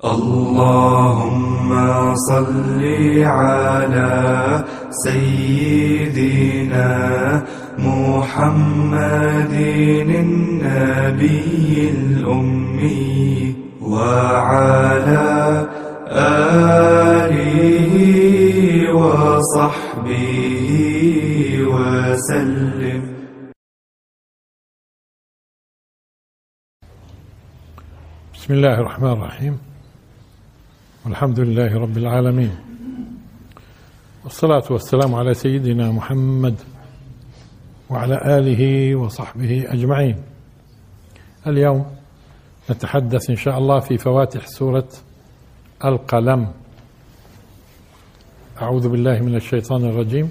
اللهم صل على سيدنا محمد النبي الأمي وعلى آله وصحبه وسلم. بسم الله الرحمن الرحيم. والحمد لله رب العالمين. والصلاة والسلام على سيدنا محمد وعلى آله وصحبه أجمعين. اليوم نتحدث إن شاء الله في فواتح سورة القلم. أعوذ بالله من الشيطان الرجيم.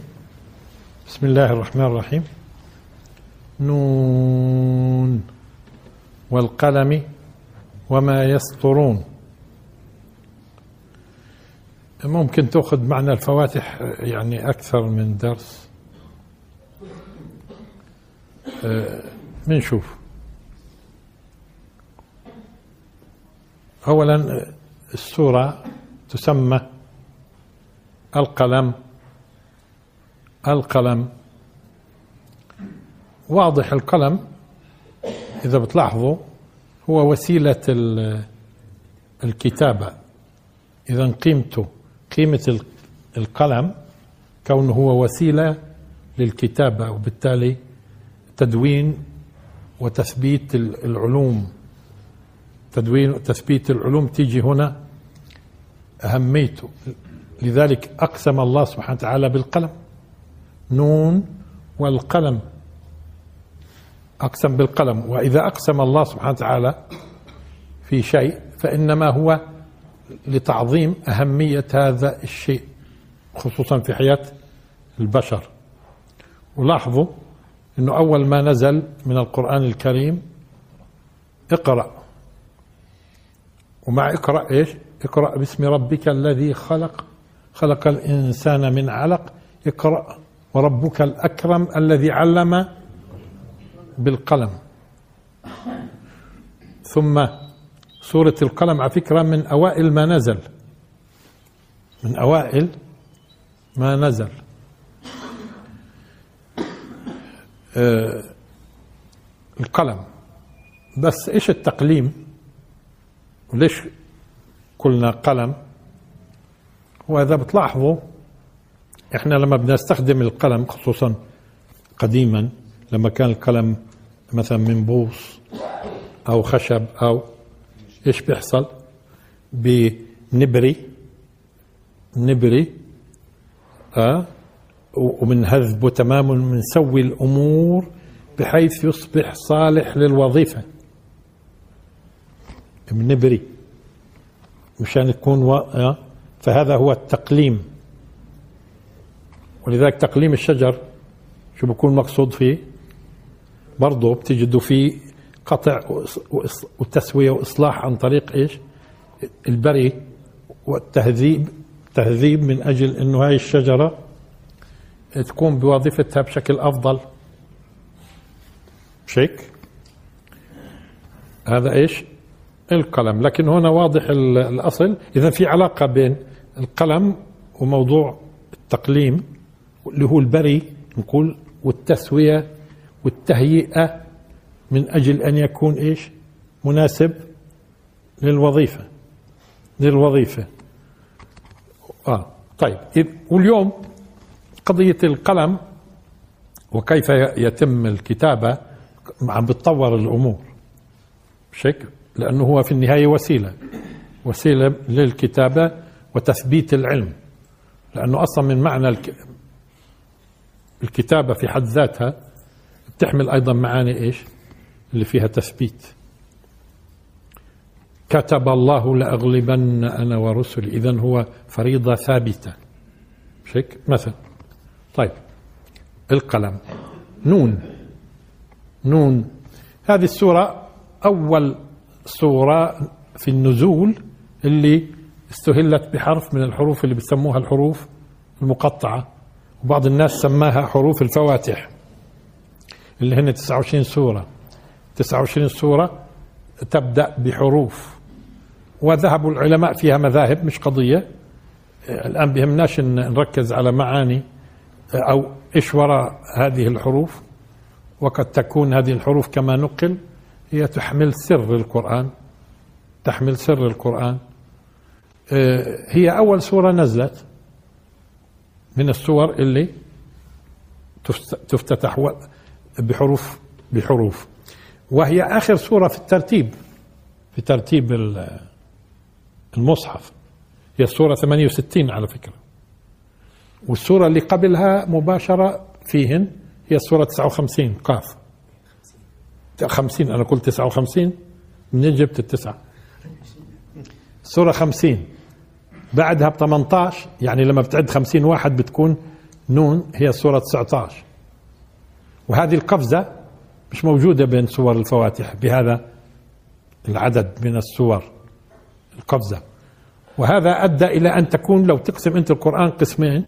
بسم الله الرحمن الرحيم. نون. والقلم وما يسطرون. ممكن تأخذ معنا الفواتح يعني أكثر من درس. بنشوف. أولا السورة تسمى القلم. القلم. واضح القلم إذا بتلاحظوا هو وسيلة الكتابة. إذا قيمته قيمة القلم كونه هو وسيلة للكتابة وبالتالي تدوين وتثبيت العلوم. تدوين وتثبيت العلوم تيجي هنا أهميته. لذلك أقسم الله سبحانه وتعالى بالقلم. نون والقلم. أقسم بالقلم. وإذا أقسم الله سبحانه وتعالى في شيء فإنما هو لتعظيم أهمية هذا الشيء خصوصا في حياة البشر. ولاحظوا أنه أول ما نزل من القرآن الكريم اقرأ. ومع اقرأ إيش؟ اقرأ باسم ربك الذي خلق. خلق الإنسان من علق. اقرأ. وربك الأكرم الذي علم بالقلم. ثم سورة القلم على فكرة من أوائل ما نزل. من أوائل ما نزل. آه القلم. بس إيش التقليم؟ وليش قلنا قلم؟ وإذا بتلاحظوا إحنا لما بنستخدم القلم خصوصا قديما لما كان القلم مثلا من بوص أو خشب أو إيش بيحصل؟ بنبري نبري أه ومنهذبه تماما بنسوي الأمور بحيث يصبح صالح للوظيفة. بنبري. مشان تكون و... أه؟ فهذا هو التقليم. ولذلك تقليم الشجر شو بكون مقصود فيه؟ برضه بتجدوا فيه قطع وتسوية وإصلاح عن طريق إيش؟ البري والتهذيب تهذيب من أجل أنه هاي الشجرة تكون بوظيفتها بشكل أفضل. مش هيك هذا إيش؟ القلم. لكن هنا واضح الأصل. إذا في علاقة بين القلم وموضوع التقليم اللي هو البري نقول والتسوية والتهيئة من أجل أن يكون إيش؟ مناسب للوظيفة. للوظيفة. آه طيب. واليوم قضية القلم وكيف يتم الكتابة عم بتطور الأمور. بشكل لأنه هو في النهاية وسيلة. وسيلة للكتابة وتثبيت العلم. لأنه أصلا من معنى الكتابة في حد ذاتها بتحمل أيضا معاني إيش؟ اللي فيها تثبيت. كتب الله لأغلبن أنا ورسلي. إذا هو فريضة ثابتة. مش هيك مثلا. طيب. القلم. نون. نون. هذه السورة أول سورة في النزول اللي استهلت بحرف من الحروف اللي بيسموها الحروف المقطعة. وبعض الناس سماها حروف الفواتح. اللي هن 29 سورة. 29 سورة تبدأ بحروف. وذهبوا العلماء فيها مذاهب مش قضية. الآن بهمناش نركز على معاني أو إيش وراء هذه الحروف. وقد تكون هذه الحروف كما نقل هي تحمل سر القرآن. تحمل سر القرآن. آه، هي أول سورة نزلت من السور اللي تفت- تفتتح بحروف بحروف. وهي آخر سورة في الترتيب في ترتيب ال- المصحف. هي السورة 68 على فكرة. والسورة اللي قبلها مباشرة فيهن هي السورة 59 قاف. 50 أنا قلت 59 منين جبت التسعة؟ سورة 50 بعدها ب 18 يعني لما بتعد 50 واحد بتكون نون هي السورة 19 وهذه القفزة مش موجودة بين سور الفواتح بهذا العدد من السور القفزة وهذا أدى إلى أن تكون لو تقسم أنت القرآن قسمين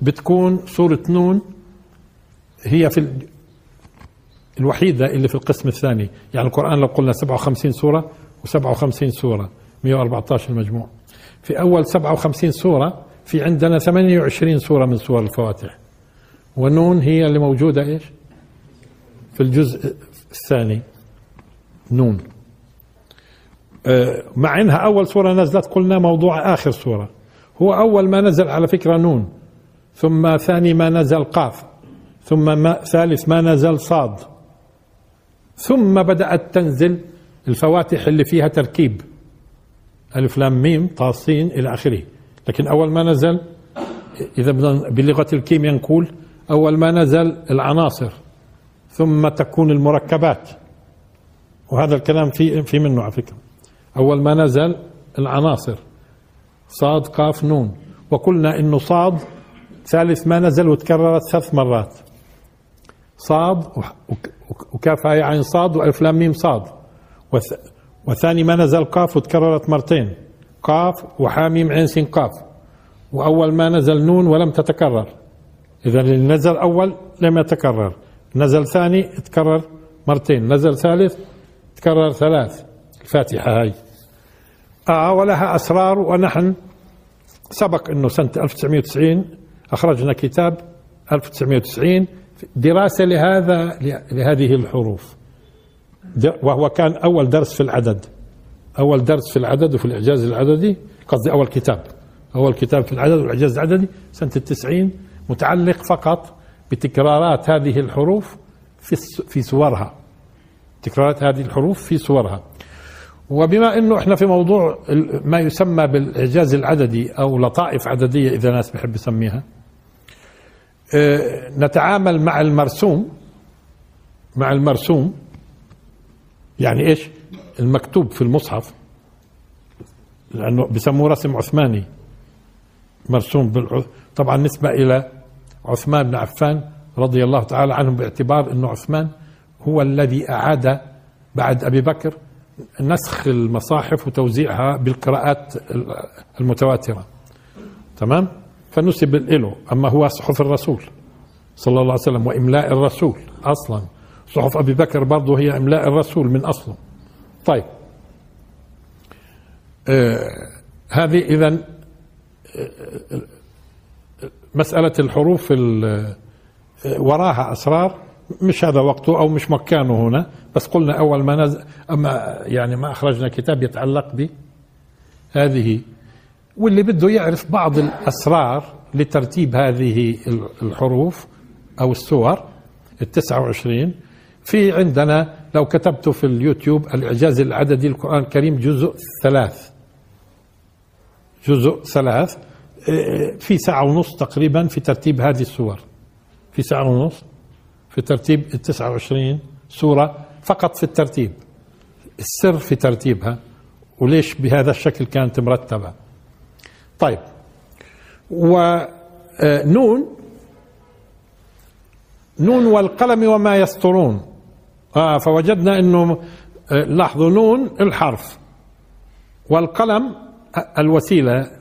بتكون سورة نون هي في ال- الوحيدة اللي في القسم الثاني. يعني القرآن لو قلنا 57 سورة و57 سورة 114 المجموع في أول 57 سورة في عندنا 28 سورة من سور الفواتح. ونون هي اللي موجودة إيش؟ في الجزء الثاني. نون. آه، مع إنها أول سورة نزلت قلنا موضوع آخر سورة. هو أول ما نزل على فكرة نون ثم ثاني ما نزل قاف ثم ما ثالث ما نزل صاد. ثم بدأت تنزل الفواتح اللي فيها تركيب. ألف لام ميم طاسين إلى آخره. لكن أول ما نزل إذا بلغة الكيمياء نقول أول ما نزل العناصر. ثم تكون المركبات. وهذا الكلام في في منه على فكرة. أول ما نزل العناصر. صاد قاف نون. وقلنا إنه صاد ثالث ما نزل وتكررت ثلاث مرات. صاد وكاف هاي عين صاد وألف لام ميم صاد. وث- وثاني ما نزل قاف وتكررت مرتين. قاف وحاميم عين سين قاف. وأول ما نزل نون ولم تتكرر. إذا اللي نزل أول لم يتكرر. نزل ثاني تكرر مرتين. نزل ثالث تكرر ثلاث. الفاتحة هاي. آه ولها أسرار ونحن سبق أنه سنة 1990 أخرجنا كتاب 1990 دراسة لهذا لهذه الحروف. وهو كان أول درس في العدد. أول درس في العدد وفي الإعجاز العددي قصدي أول كتاب. أول كتاب في العدد والإعجاز العددي سنة التسعين متعلق فقط بتكرارات هذه الحروف في في سورها تكرارات هذه الحروف في سورها وبما إنه إحنا في موضوع ما يسمى بالإعجاز العددي أو لطائف عددية إذا ناس بحب يسميها آه، نتعامل مع المرسوم مع المرسوم يعني إيش؟ المكتوب في المصحف لأنه بسموه رسم عثماني مرسوم بالع... طبعا نسبة إلى عثمان بن عفان رضي الله تعالى عنه باعتبار انه عثمان هو الذي أعاد بعد أبي بكر نسخ المصاحف وتوزيعها بالقراءات المتواترة. تمام؟ فنسب له أما هو صحف الرسول صلى الله عليه وسلم وإملاء الرسول أصلا. صحف أبي بكر برضه هي إملاء الرسول من أصله. طيب. آه هذه اذا مسألة الحروف ال- وراها أسرار مش هذا وقته أو مش مكانه هنا بس قلنا أول ما نزل أما يعني ما أخرجنا كتاب يتعلق بهذه واللي بده يعرف بعض الأسرار لترتيب هذه الحروف أو السور التسعة وعشرين في عندنا لو كتبت في اليوتيوب الإعجاز العددي القرآن الكريم جزء ثلاث. جزء ثلاث. في ساعة ونص تقريبا في ترتيب هذه السور. في ساعة ونص في ترتيب ال 29 سورة فقط في الترتيب. السر في ترتيبها وليش بهذا الشكل كانت مرتبة. طيب. ونون نون. والقلم وما يسطرون. آه فوجدنا إنه آه، لاحظوا نون الحرف. والقلم الوسيلة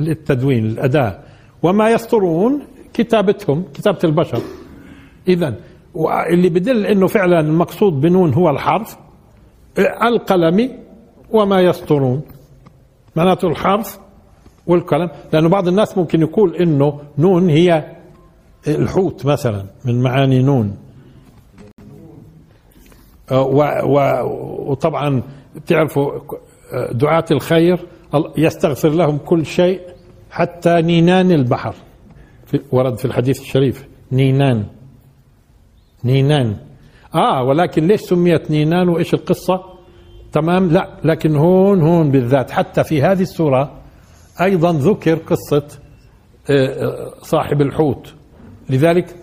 للتدوين الاداه وما يسطرون كتابتهم كتابة البشر. اذا اللي بدل إنه فعلا المقصود بنون هو الحرف القلم وما يسطرون. معناته الحرف والكلام لأنه بعض الناس ممكن يقول إنه نون هي الحوت مثلا من معاني نون. و وطبعا بتعرفوا دعاة الخير يستغفر لهم كل شيء حتى نينان البحر. في ورد في الحديث الشريف نينان. نينان. آه ولكن ليش سميت نينان؟ وإيش القصة؟ تمام؟ لا لكن هون هون بالذات. حتى في هذه السورة أيضا ذكر قصة آه، صاحب الحوت. لذلك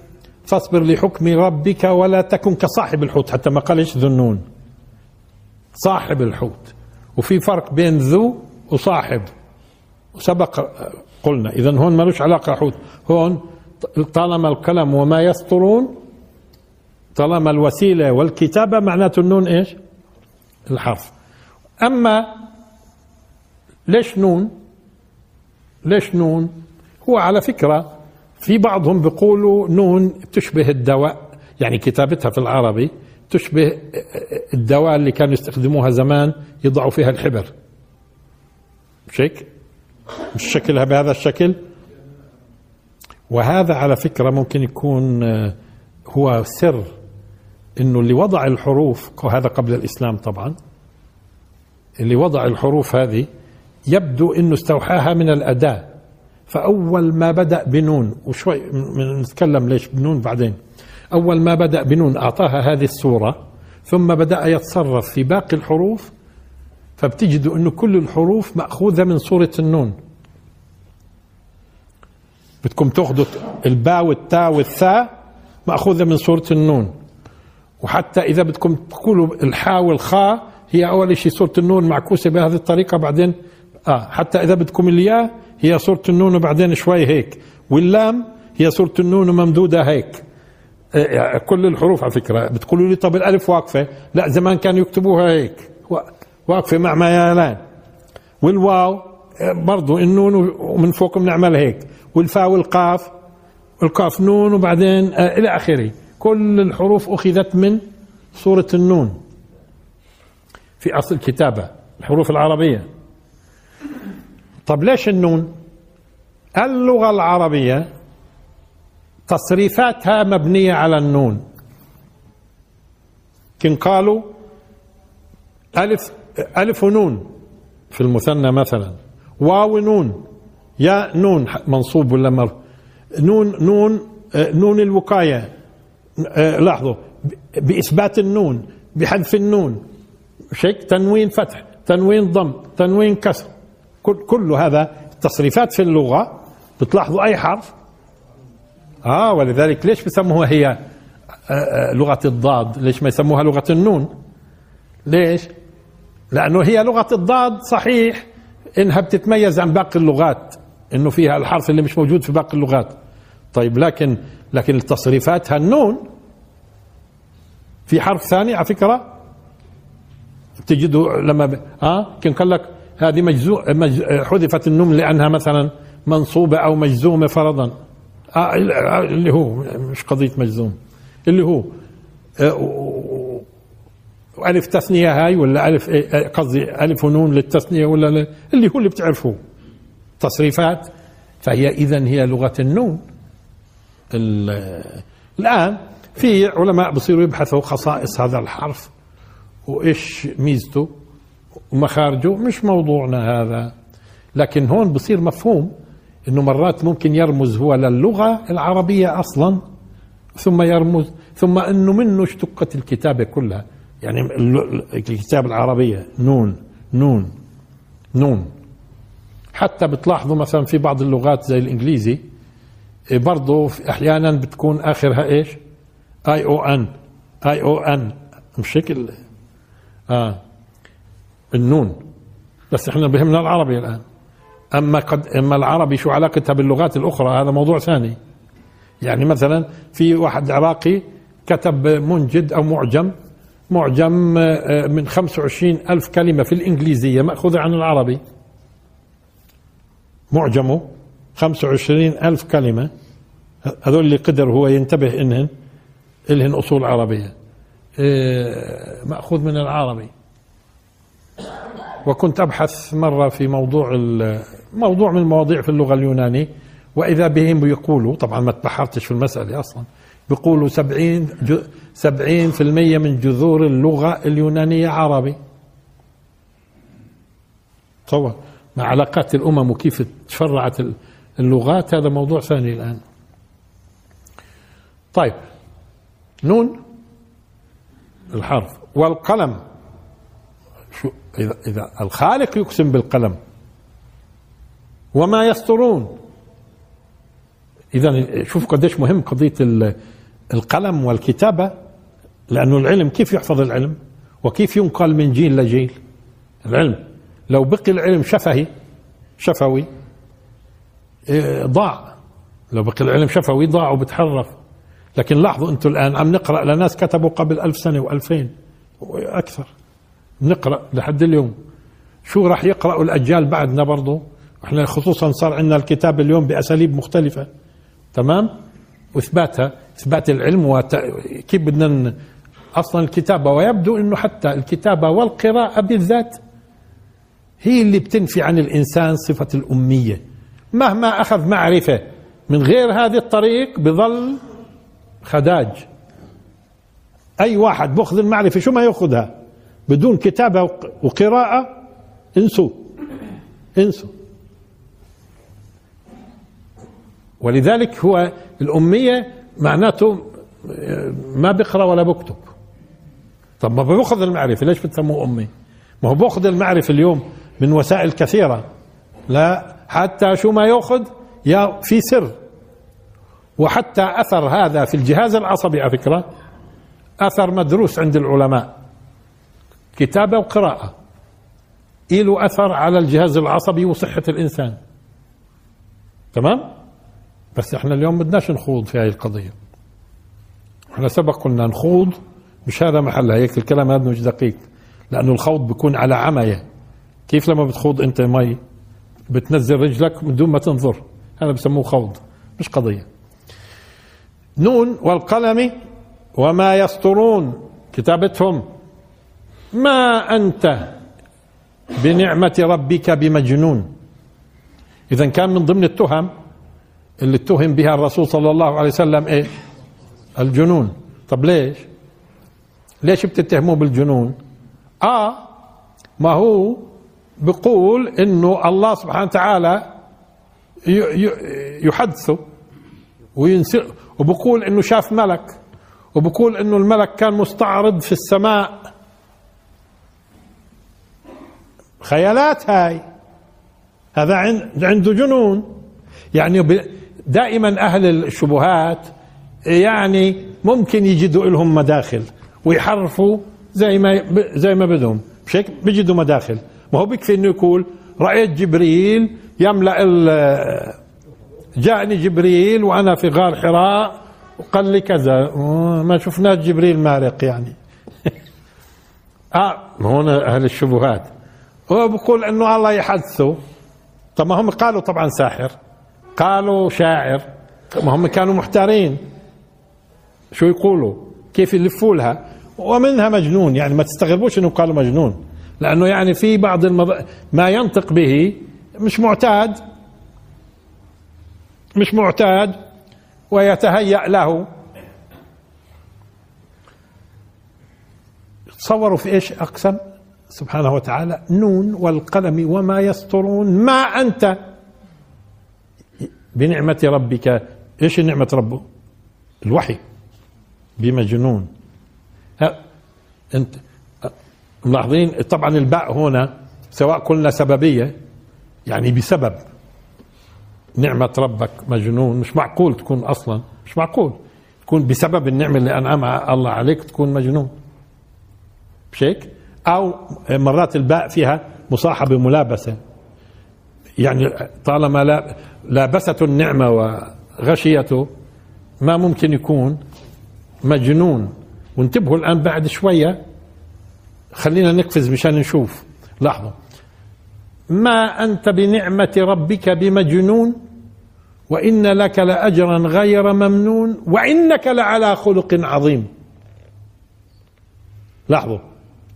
فاصبر لحكم ربك ولا تكن كصاحب الحوت حتى ما قالش ذنون صاحب الحوت. وفي فرق بين ذو وصاحب وسبق قلنا اذا هون ملوش علاقة حوت. هون طالما القلم وما يسطرون طالما الوسيلة والكتابة معناته النون إيش؟ الحرف. أما ليش نون؟ ليش نون؟ هو على فكرة في بعضهم بيقولوا نون تشبه الدواء يعني كتابتها في العربي تشبه الدواء اللي كانوا يستخدموها زمان يضعوا فيها الحبر. مش هيك؟ مش شكلها بهذا الشكل وهذا على فكرة ممكن يكون آه، هو سر إنه اللي وضع الحروف وهذا قبل الإسلام طبعا اللي وضع الحروف هذه يبدو إنه استوحاها من الأداة فأول ما بدأ بنون وشوي نتكلم ليش بنون بعدين أول ما بدأ بنون أعطاها هذه الصورة ثم بدأ يتصرف في باقي الحروف فبتجدوا انه كل الحروف مأخوذة من صوره النون. بدكم تأخذوا الباء والتاء والثاء مأخوذة من صوره النون. وحتى إذا بدكم تقولوا الحاء والخاء هي أول شيء صوره النون معكوسة بهذه الطريقة بعدين آه حتى إذا بدكم الياء هي صوره النون وبعدين شوي هيك. واللام هي صوره النون وممدودة هيك. آه كل الحروف على فكرة. بتقولوا لي طب الألف واقفة؟ لا زمان كانوا يكتبوها هيك. واقفة مع ميلان والواو برضو النون ومن فوق بنعمل هيك. والفاء والقاف القاف نون وبعدين آه إلى آخره. كل الحروف أخذت من صوره النون. في أصل الكتابة الحروف العربية. طب ليش النون؟ اللغة العربية تصريفاتها مبنية على النون. كن قالوا ألف ألف ونون في المثنى مثلا. واو نون. يا نون منصوب ولا مر؟ نون نون آه، نون الوقاية. آه، لاحظوا. بإثبات النون بحذف النون. شيك تنوين فتح تنوين ضم تنوين كسر. كل, هذا التصريفات في اللغة بتلاحظوا أي حرف؟ آه ولذلك ليش بسموها هي؟ آه، لغة الضاد. ليش ما يسموها لغة النون؟ ليش؟ لأنه هي لغة الضاد صحيح إنها بتتميز عن باقي اللغات إنه فيها الحرف اللي مش موجود في باقي اللغات. طيب لكن لكن التصريفات النون في حرف ثاني على فكرة؟ تجدوا لما ب... آه كان قال لك هذه مجزو مج... حذفت النون لأنها مثلا منصوبة أو مجزومة فرضا. آه اللي هو مش قضية مجزوم اللي هو والف تثنية هاي ولا ألف إيه، إيه، قصدي ألف ونون للتثنية ولا لا؟ اللي هو اللي بتعرفوه تصريفات. فهي اذا هي لغة النون. الآن في علماء بصيروا يبحثوا خصائص هذا الحرف وإيش ميزته ومخارجه. مش موضوعنا هذا. لكن هون بصير مفهوم إنه مرات ممكن يرمز هو للغة العربية أصلا ثم يرمز ثم إنه منه اشتقت الكتابة كلها. يعني الكتاب العربية نون نون نون. حتى بتلاحظوا مثلا في بعض اللغات زي الإنجليزي إيه برضه أحيانا بتكون آخرها إيش؟ آي أو أن. آي أو أن. مش آه النون. بس إحنا بهمنا العربي الآن. أما قد أما العربي شو علاقتها باللغات الأخرى؟ هذا موضوع ثاني. يعني مثلا في واحد عراقي كتب منجد أو معجم معجم آه، من 25 ألف كلمة في الإنجليزية مأخوذة عن العربي. معجمه 25 ألف كلمة. هذول اللي قدر هو ينتبه إنهن إلهن أصول عربية. آه، مأخوذ من العربي. وكنت أبحث مرة في موضوع موضوع من المواضيع في اللغة اليونانية وإذا بهم يقولوا طبعا ما تبحرتش في المسألة أصلا. بيقولوا سبعين سبعين في المية من جذور اللغة اليونانية عربي. تصور مع علاقات الأمم وكيف تفرعت اللغات هذا موضوع ثاني الآن. طيب نون الحرف. والقلم. شو إذا, إذا الخالق يقسم بالقلم. وما يسطرون. إذا شوف قديش مهم قضية القلم والكتابة لأنه العلم كيف يحفظ العلم؟ وكيف ينقل من جيل لجيل؟ العلم. لو بقي العلم شفهي شفوي إيه، ضاع. لو بقي العلم شفوي ضاع وبتحرف. لكن لاحظوا أنتم الآن عم نقرأ لناس كتبوا قبل ألف سنة وألفين. وأكثر نقرأ لحد اليوم. شو راح يقرأوا الأجيال بعدنا برضو؟ إحنا خصوصا صار عندنا الكتاب اليوم بأساليب مختلفة. تمام؟ وإثباتها. إثبات العلم وت... كيف بدنا أصلا الكتابة. ويبدو إنه حتى الكتابة والقراءة بالذات هي اللي بتنفي عن الإنسان صفة الأمية. مهما أخذ معرفة من غير هذه الطريق بظل خداج. أي واحد بأخذ المعرفة شو ما يأخذها؟ بدون كتابة وق- وقراءة انسوا. انسوا. ولذلك هو الأمية معناته ما بيقرأ ولا بكتب. طب ما بيأخذ المعرفة ليش بتسموه أمي؟ ما هو باخذ المعرفة اليوم من وسائل كثيرة. لا حتى شو ما يأخذ يا في سر. وحتى أثر هذا في الجهاز العصبي على فكرة أثر مدروس عند العلماء. كتابة وقراءة. له أثر على الجهاز العصبي وصحة الإنسان. تمام؟ بس إحنا اليوم بدناش نخوض في هاي القضية. إحنا سبق قلنا نخوض مش هذا محلها هيك الكلام هذا مش دقيق لأنه الخوض بيكون على عمية كيف لما بتخوض أنت مي بتنزل رجلك من دون ما تنظر؟ هذا بسموه خوض مش قضية. نون والقلم وما يسطرون كتابتهم. ما أنت بنعمة ربك بمجنون. إذا كان من ضمن التهم اللي اتهم بها الرسول صلى الله عليه وسلم إيه؟ الجنون. طب ليش؟ ليش بتتهموه بالجنون؟ آه ما هو بيقول إنه الله سبحانه وتعالى يحدثه وينسى وبقول إنه شاف ملك وبقول إنه الملك كان مستعرض في السماء. خيالات هاي. هذا عن- عنده جنون. يعني دائما أهل الشبهات يعني ممكن يجدوا لهم مداخل ويحرفوا زي ما زي ما بدهم. مش هيك بيجدوا مداخل. ما هو بيكفي إنه يقول رأيت جبريل يملأ جاءني جبريل وأنا في غار حراء وقال لي كذا. آه، ما شفناش جبريل مارق يعني. آه هنا أهل الشبهات. هو بيقول إنه الله يحدثه. طب ما هم قالوا طبعا ساحر. قالوا شاعر ما هم كانوا محتارين. شو يقولوا؟ كيف يلفوا لها؟ ومنها مجنون يعني ما تستغربوش إنه قالوا مجنون. لأنه يعني في بعض المض... ما ينطق به مش معتاد. مش معتاد ويتهيأ له. تصوروا في إيش أقسم؟ سبحانه وتعالى نون والقلم وما يسطرون. ما أنت؟ بنعمة ربك. إيش نعمة ربه؟ الوحي. بمجنون. ها أنت ملاحظين؟ طبعا الباء هنا سواء قلنا سببية يعني بسبب. نعمة ربك مجنون. مش معقول تكون أصلا مش معقول. تكون بسبب النعمة اللي أنعمها الله عليك تكون مجنون. مش هيك؟ أو مرات الباء فيها مصاحبة ملابسة. يعني طالما لا لابسته النعمة وغشيته ما ممكن يكون مجنون. وانتبهوا الآن بعد شوية خلينا نقفز مشان نشوف. لحظة. ما أنت بنعمة ربك بمجنون؟ وإن لك لأجرا غير ممنون وإنك لعلى خلق عظيم. لاحظوا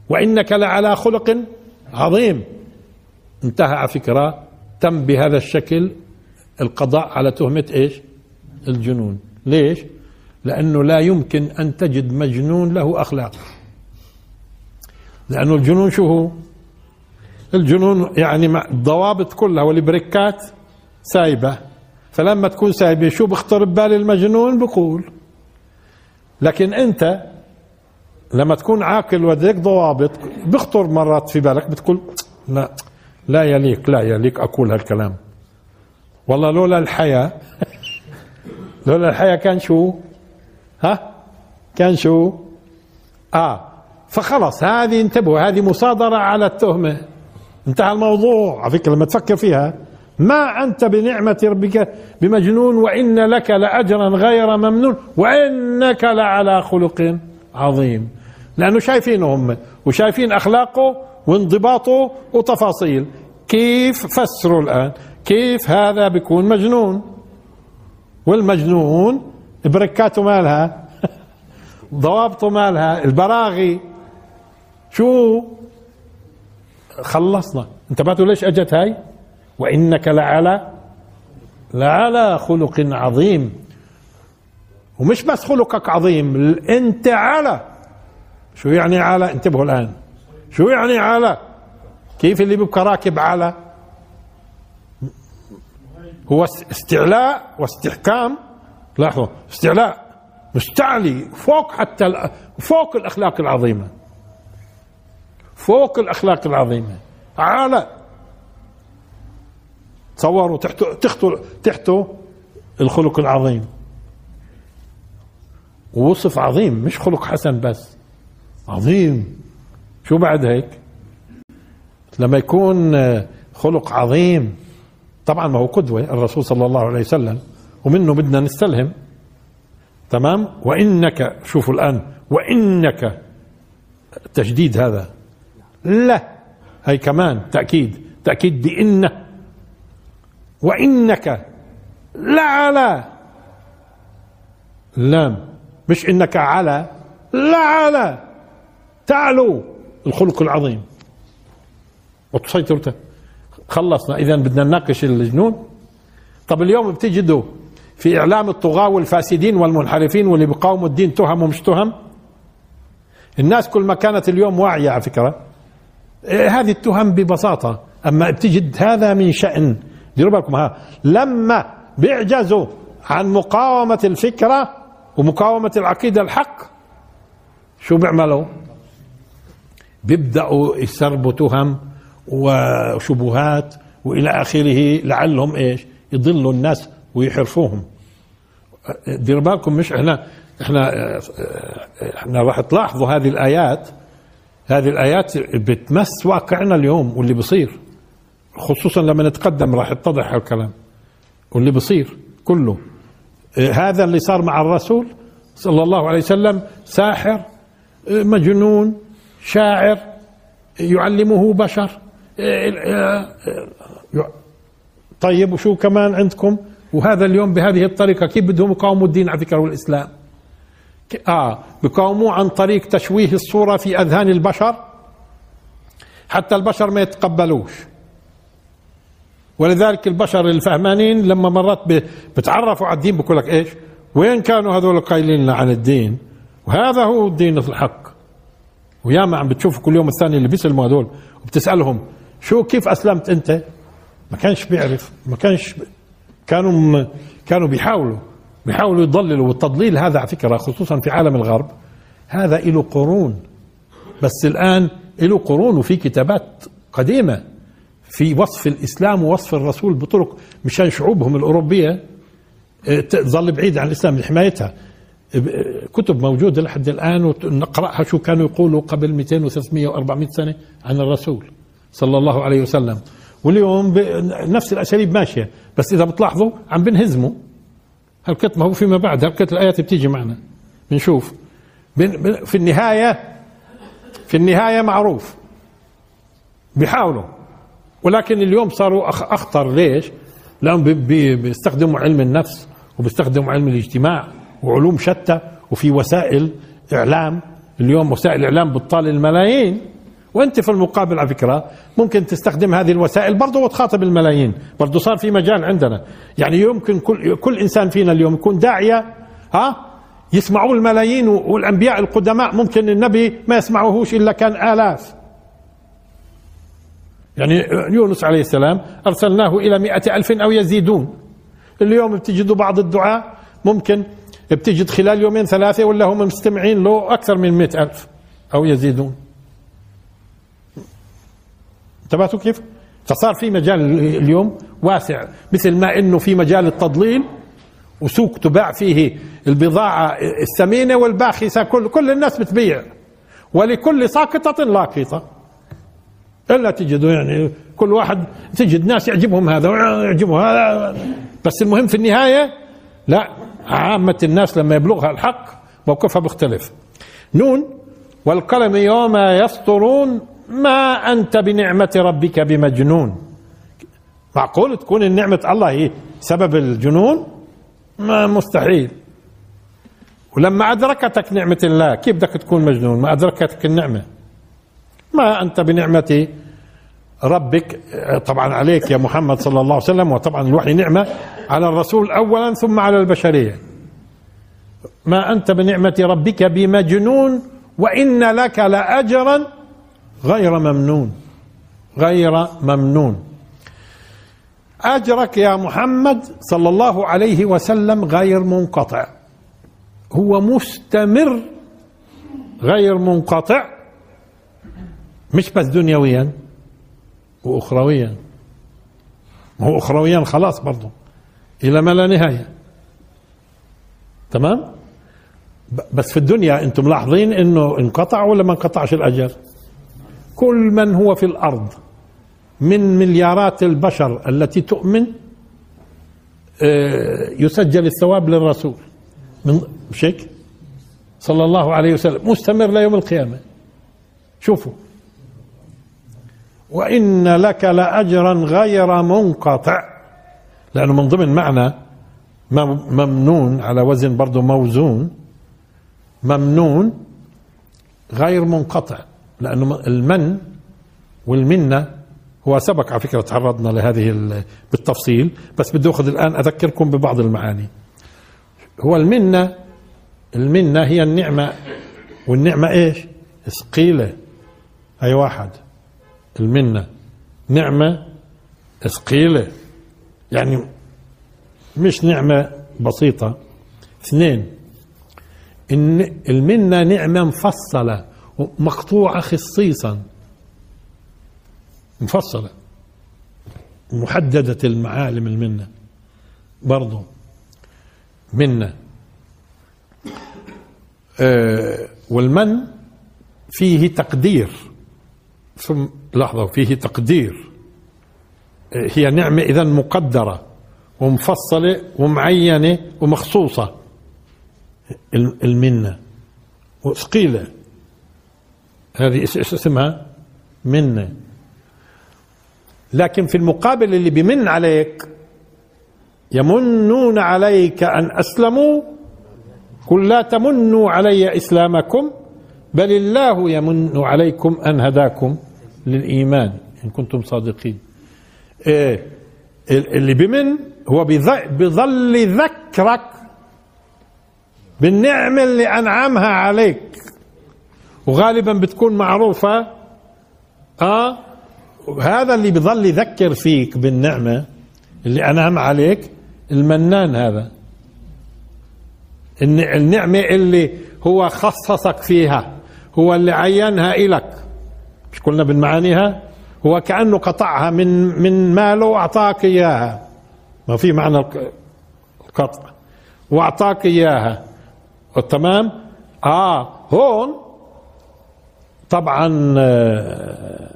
وإنك لعلى خلق عظيم. انتهى على فكرة تم بهذا الشكل. القضاء على تهمة إيش؟ الجنون. ليش؟ لأنه لا يمكن أن تجد مجنون له أخلاق. لأنه الجنون شو هو؟ الجنون يعني الضوابط كلها والبريكات سايبة. فلما تكون سايبة شو بخطر ببال المجنون؟ بقول. لكن أنت لما تكون عاقل ولديك ضوابط بخطر مرات في بالك بتقول لا لا يليق لا يليق أقول هالكلام. والله لولا الحياة لولا الحياة كان شو؟ ها؟ كان شو؟ آه. فخلص هذه انتبهوا هذه مصادرة على التهمة. انتهى الموضوع. على فكرة لما تفكر فيها ما أنت بنعمة ربك بمجنون وإن لك لأجرا غير ممنون وإنك لعلى خلق عظيم. لأنه شايفينه هم وشايفين أخلاقه وانضباطه وتفاصيل. كيف؟ فسروا الآن. كيف هذا بيكون مجنون؟ والمجنون بركاته مالها ضوابطه مالها البراغي. شو؟ خلصنا. انتبهتوا ليش أجت هاي؟ وإنك لعلى لعلى خلق عظيم. ومش بس خلقك عظيم أنت على. شو يعني على؟ انتبهوا الآن. شو يعني على؟ كيف اللي بيبقى راكب على؟ هو استعلاء واستحكام. لاحظوا استعلاء مستعلي فوق حتى فوق الأخلاق العظيمة. فوق الأخلاق العظيمة. على تصوروا تحته تحته تحته الخلق العظيم. ووصف عظيم مش خلق حسن بس عظيم. شو بعد هيك؟ لما يكون خلق عظيم طبعا ما هو قدوة الرسول صلى الله عليه وسلم. ومنه بدنا نستلهم. تمام؟ وإنك شوفوا الآن وإنك تجديد هذا. لا. هي كمان تأكيد. تأكيد بإن. وإنك. لعلى لام. مش إنك على. لعلى تعلو. الخلق العظيم. وتسيطر خلصنا. إذا بدنا نناقش الجنون. طب اليوم بتجدوا في إعلام الطغاة والفاسدين والمنحرفين واللي بيقاوموا الدين تهم ومش تهم. الناس كل ما كانت اليوم واعية على فكرة. إيه، هذه التهم ببساطة. أما بتجد هذا من شأن. ديروا بالكم ها. لما بيعجزوا عن مقاومة الفكرة ومقاومة العقيدة الحق شو بيعملوا؟ بيبدأوا يسربوا تهم وشبهات وإلى آخره لعلهم إيش؟ يضلوا الناس ويحرفوهم. دير بالكم مش إحنا إحنا إحنا راح تلاحظوا هذه الآيات. هذه الآيات بتمس واقعنا اليوم واللي بصير. خصوصا لما نتقدم راح يتضح الكلام واللي بصير كله. هذا اللي صار مع الرسول صلى الله عليه وسلم ساحر مجنون شاعر يعلمه بشر. طيب وشو كمان عندكم؟ وهذا اليوم بهذه الطريقة كيف بدهم يقاوموا الدين على فكرة والإسلام؟ آه بقاوموه عن طريق تشويه الصورة في أذهان البشر؟ حتى البشر ما يتقبلوش. ولذلك البشر الفهمانين لما مرات بتعرفوا على الدين بقول لك إيش؟ وين كانوا هذول قايلين عن الدين؟ وهذا هو الدين الحق. وياما عم بتشوفوا كل يوم الثاني اللي بيسلموا هذول وبتسألهم شو كيف أسلمت أنت؟ ما كانش بيعرف ما كانش كانوا كانوا بيحاولوا بيحاولوا يضللوا والتضليل هذا على فكرة خصوصا في عالم الغرب هذا له قرون. بس الآن له قرون وفي كتابات قديمة في وصف الإسلام ووصف الرسول بطرق مشان شعوبهم الأوروبية. آه، تظل بعيده عن الإسلام لحمايتها. آه، كتب موجودة لحد الآن ونقراها شو كانوا يقولوا قبل 200 و300 و400 سنة عن الرسول. صلى الله عليه وسلم. واليوم نفس الأساليب ماشية. بس إذا بتلاحظوا عم بنهزموا. هالكت ما هو فيما بعد. هالكت الآيات بتيجي معنا. بنشوف. في النهايه في النهاية معروف. بيحاولوا. ولكن اليوم صاروا أخطر. ليش؟ لأنهم بيستخدموا علم النفس وبيستخدموا علم الاجتماع وعلوم شتى وفي وسائل إعلام. اليوم وسائل الاعلام بتطال الملايين. وانت في المقابل على فكرة ممكن تستخدم هذه الوسائل برضه وتخاطب الملايين. برضه صار في مجال عندنا. يعني يمكن كل كل إنسان فينا اليوم يكون داعية ها يسمعوه الملايين والأنبياء القدماء. ممكن النبي ما يسمعوهوش إلا كان آلاف. يعني يونس عليه السلام أرسلناه إلى مئة ألف أو يزيدون. اليوم بتجدوا بعض الدعاء ممكن بتجد خلال يومين ثلاثة ولا هم مستمعين له أكثر من مئة ألف أو يزيدون. انتبهتوا كيف؟ فصار في مجال اليوم واسع مثل ما إنه في مجال التضليل وسوق تباع فيه البضاعة الثمينة والباخسة كل كل الناس بتبيع. ولكل ساقطة لاقطة. إلا تجدوا يعني كل واحد تجد ناس يعجبهم هذا ويعجبهم هذا. بس المهم في النهاية لا عامة الناس لما يبلغها الحق موقفها بيختلف نون والقلم يوم يسطرون ما أنت بنعمة ربك بمجنون. معقول تكون النعمة الله هي سبب الجنون؟ ما مستحيل. ولما أدركتك نعمة الله كيف بدك تكون مجنون؟ ما أدركتك النعمة. ما أنت بنعمة ربك. طبعا عليك يا محمد صلى الله عليه وسلم وطبعا الوحي نعمة على الرسول أولا ثم على البشرية. ما أنت بنعمة ربك بمجنون وإن لك لأجرا غير ممنون. غير ممنون. أجرك يا محمد صلى الله عليه وسلم غير منقطع. هو مستمر غير منقطع. مش بس دنيويا واخرويا. ما هو اخرويا خلاص برضه إلى ما لا نهاية. تمام؟ بس في الدنيا أنتم ملاحظين إنه انقطع ولا ما انقطعش الأجر؟ كل من هو في الأرض من مليارات البشر التي تؤمن آه، يسجل الثواب للرسول. من مش هيك؟ صلى الله عليه وسلم. مستمر ليوم القيامة. شوفوا. وإن لك لأجرا غير منقطع لأنه من ضمن معنى ممنون على وزن برضه موزون ممنون غير منقطع. لأنه المن والمنة هو سبق على فكرة تعرضنا لهذه بالتفصيل بس بدي أخذ الآن أذكركم ببعض المعاني. هو المنة المنة هي النعمة والنعمة إيش؟ ثقيلة أي واحد المنة. نعمة ثقيلة يعني مش نعمة بسيطة. اثنين إن المنة نعمة مفصلة. مقطوعة خصيصا. مفصلة. محددة المعالم المنة. برضو. منة. آه والمن فيه تقدير. ثم لحظة فيه تقدير. هي نعمة إذا مقدرة ومفصلة ومعينة ومخصوصة. المنة. وثقيلة. هذه اسمها؟ منة لكن في المقابل اللي بمن عليك يمنون عليك أن أسلموا قل لا تمنوا علي إسلامكم بل الله يمن عليكم أن هداكم للإيمان إن كنتم صادقين إيه اللي بمن هو بظل يذكرك بالنعمة اللي أنعمها عليك وغالبا بتكون معروفة. آه هذا اللي بظل يذكر فيك بالنعمة اللي أنعم عليك المنان هذا. النعمة اللي هو خصصك فيها هو اللي عينها إلك. مش قلنا من معانيها هو كأنه قطعها من من ماله وأعطاك إياها. ما في معنى القطع. وأعطاك إياها. تمام؟ آه هون طبعا آه،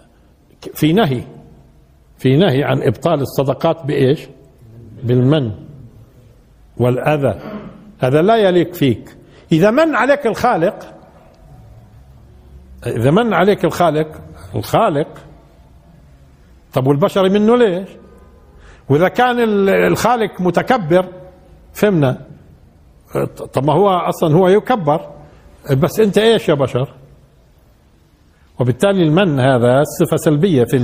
في نهي في نهي عن إبطال الصدقات بإيش؟ بالمن والأذى. هذا لا يليق فيك. إذا من عليك الخالق إذا من عليك الخالق الخالق طب والبشر منه ليش؟ وإذا كان الخالق متكبر فهمنا؟ طب ما هو أصلا هو يكبر. بس أنت إيش يا بشر؟ وبالتالي المن هذا صفة سلبية في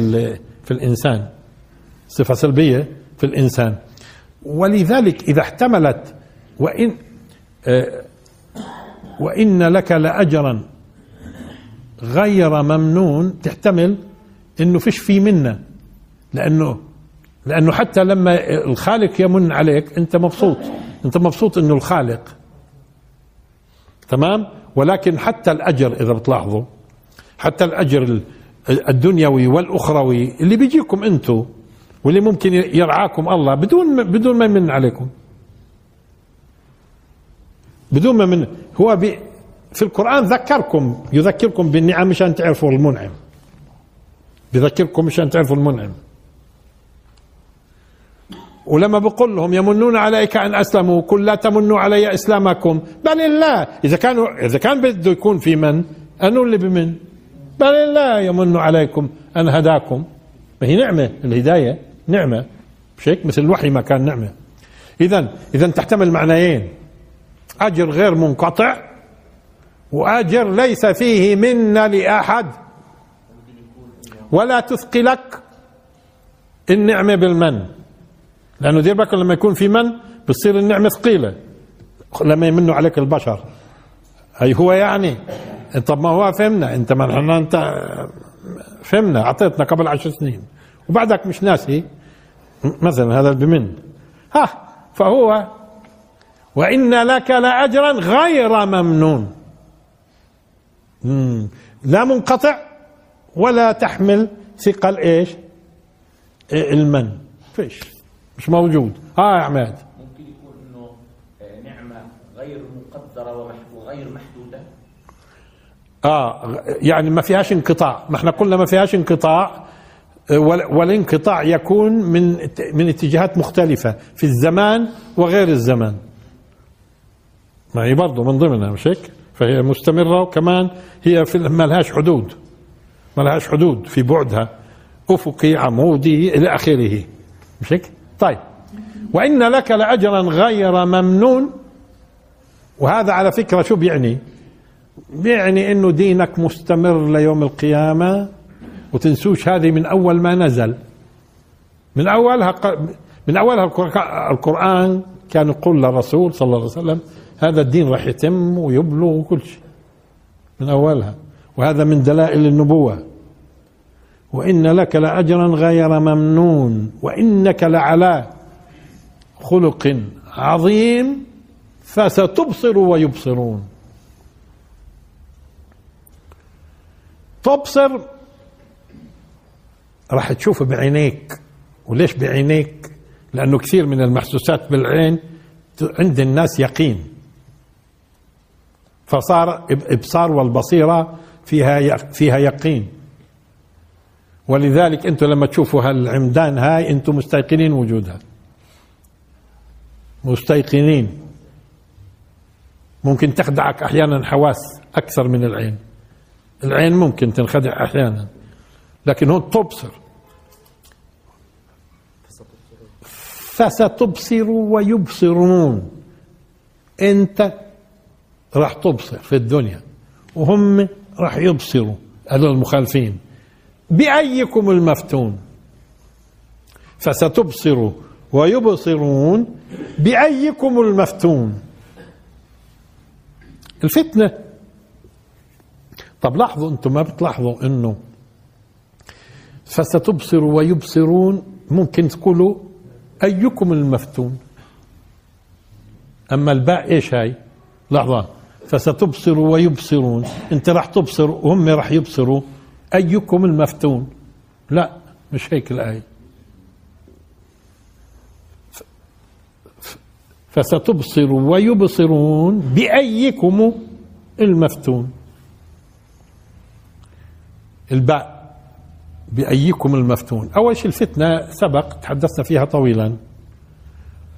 في الإنسان. صفة سلبية في الإنسان. ولذلك إذا احتملت وإن آه، وإن لك لأجرا غير ممنون تحتمل إنه فيش في منا لأنه لأنه حتى لما الخالق يمن عليك أنت مبسوط. أنت مبسوط إنه الخالق. تمام؟ ولكن حتى الأجر إذا بتلاحظوا حتى الأجر ال- الدنيوي والأخروي اللي بيجيكم أنتم واللي ممكن يرعاكم الله بدون بدون ما يمن عليكم. بدون ما من هو بي في القرآن ذكركم يذكركم بالنعم مشان تعرفوا المنعم. بذكركم مشان تعرفوا المنعم. ولما بقول لهم يمنون عليك أن أسلموا قل لا تمنوا علي إسلامكم. بل الله إذا كانوا إذا كان بده يكون في من أنو اللي بمن؟ بل الله يمن عليكم أن هداكم. ما هي نعمة الهداية نعمة. مش هيك مثل الوحي ما كان نعمة. اذا اذا تحتمل معنيين. أجر غير منقطع وأجر ليس فيه منا لأحد. ولا تثقلك النعمة بالمن. لأنه دير بالك لما يكون في من بتصير النعمة ثقيلة. لما يمنوا عليك البشر. هي هو يعني. طب ما هو فهمنا انت ما نحن انت فهمنا اعطيتنا قبل عشر سنين وبعدك مش ناسي مثلا هذا بمن. ها فهو وإن لك لاجرا غير ممنون. مم. لا منقطع ولا تحمل ثقل إيش؟ المن. فيش مش موجود. ها يا عماد. ممكن يكون إنه نعمة غير مقدرة وغير محدودة. آه يعني ما فيهاش انقطاع. ما إحنا قلنا ما فيهاش انقطاع آه، وال- والانقطاع يكون من من اتجاهات مختلفة في الزمان وغير الزمان. ما هي برضه من ضمنها مش هيك؟ فهي مستمرة وكمان هي في ما لهاش حدود. ما لهاش حدود في بعدها. أفقي عمودي إلى آخره. مش هيك؟ طيب. وإن لك لأجرا غير ممنون. وهذا على فكرة شو بيعني؟ بيعني إنه دينك مستمر ليوم القيامة؟ وتنسوش هذه من أول ما نزل. من اولها من اولها القر- القرآن كان يقول للرسول صلى الله عليه وسلم هذا الدين راح يتم ويبلغ وكل شيء. من أولها. وهذا من دلائل النبوة. وإن لك لأجرا غير ممنون وإنك لعلى خلق عظيم فستبصر ويبصرون. تبصر راح تشوف بعينيك. وليش بعينيك؟ لأنه كثير من المحسوسات بالعين عند الناس يقين. فصار إبصار والبصيرة فيها فيها يقين. ولذلك أنتم لما تشوفوا هالعمدان هاي أنتم مستيقنين وجودها. مستيقنين. ممكن تخدعك أحيانا حواس أكثر من العين. العين ممكن تنخدع أحيانا لكن هون تبصر. فستبصر ويبصرون. أنت راح تبصر في الدنيا وهم راح يبصروا هذول المخالفين. بأيكم المفتون؟ فستبصر ويبصرون. بأيكم المفتون؟ الفتنة طب لاحظوا أنتم ما بتلاحظوا انه فستبصر ويبصرون ممكن تقولوا أيكم المفتون؟ أما الباء إيش هاي؟ لحظة. فستبصر ويبصرون. انت راح تبصر وهم راح يبصروا. أيكم المفتون؟ لا مش هيك الآية. فستبصر ويبصرون بأيكم المفتون. الباء بأيكم المفتون. أول شيء الفتنة سبق تحدثنا فيها طويلا.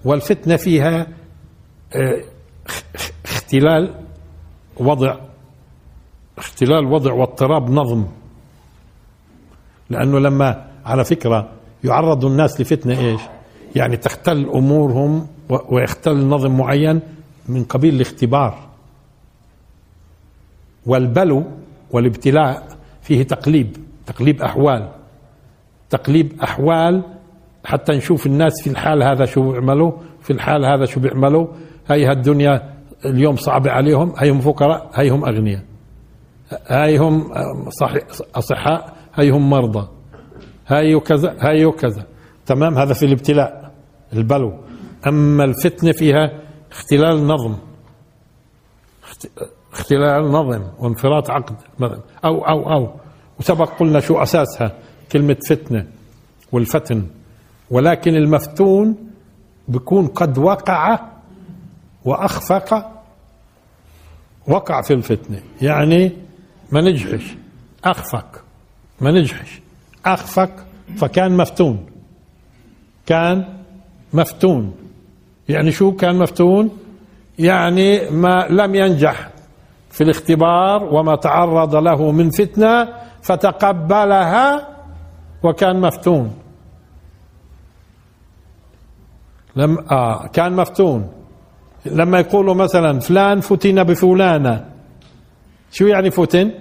والفتنة فيها آه، اخ- اخ- اختلال وضع اختلال وضع واضطراب نظم. لأنه لما على فكرة يعرض الناس لفتنة إيش؟ يعني تختل أمورهم ويختل نظم معين من قبيل الاختبار. والبلو والابتلاء فيه تقليب تقليب أحوال تقليب أحوال حتى نشوف الناس في الحال هذا شو بيعملوا في الحال هذا شو بيعملوا. هاي هالدنيا اليوم صعبة عليهم هاي هم فقراء هاي هم أغنياء. هاي هم أصحاء هاي هم مرضى. هاي وكذا هاي وكذا. تمام؟ هذا في الابتلاء البلو. أما الفتنة فيها اختلال نظم. اختلال نظم وانفراط عقد أو أو أو. وسبق قلنا شو أساسها؟ كلمة فتنة والفتن. ولكن المفتون بيكون قد وقع وأخفق وقع في الفتنة. يعني ما نجحش. أخفق. ما نجحش. أخفق فكان مفتون. كان مفتون. يعني شو كان مفتون؟ يعني ما لم ينجح. في الاختبار وما تعرض له من فتنة فتقبلها وكان مفتون. لم آه كان مفتون. لما يقولوا مثلا فلان فتن بفلانة. شو يعني فتن؟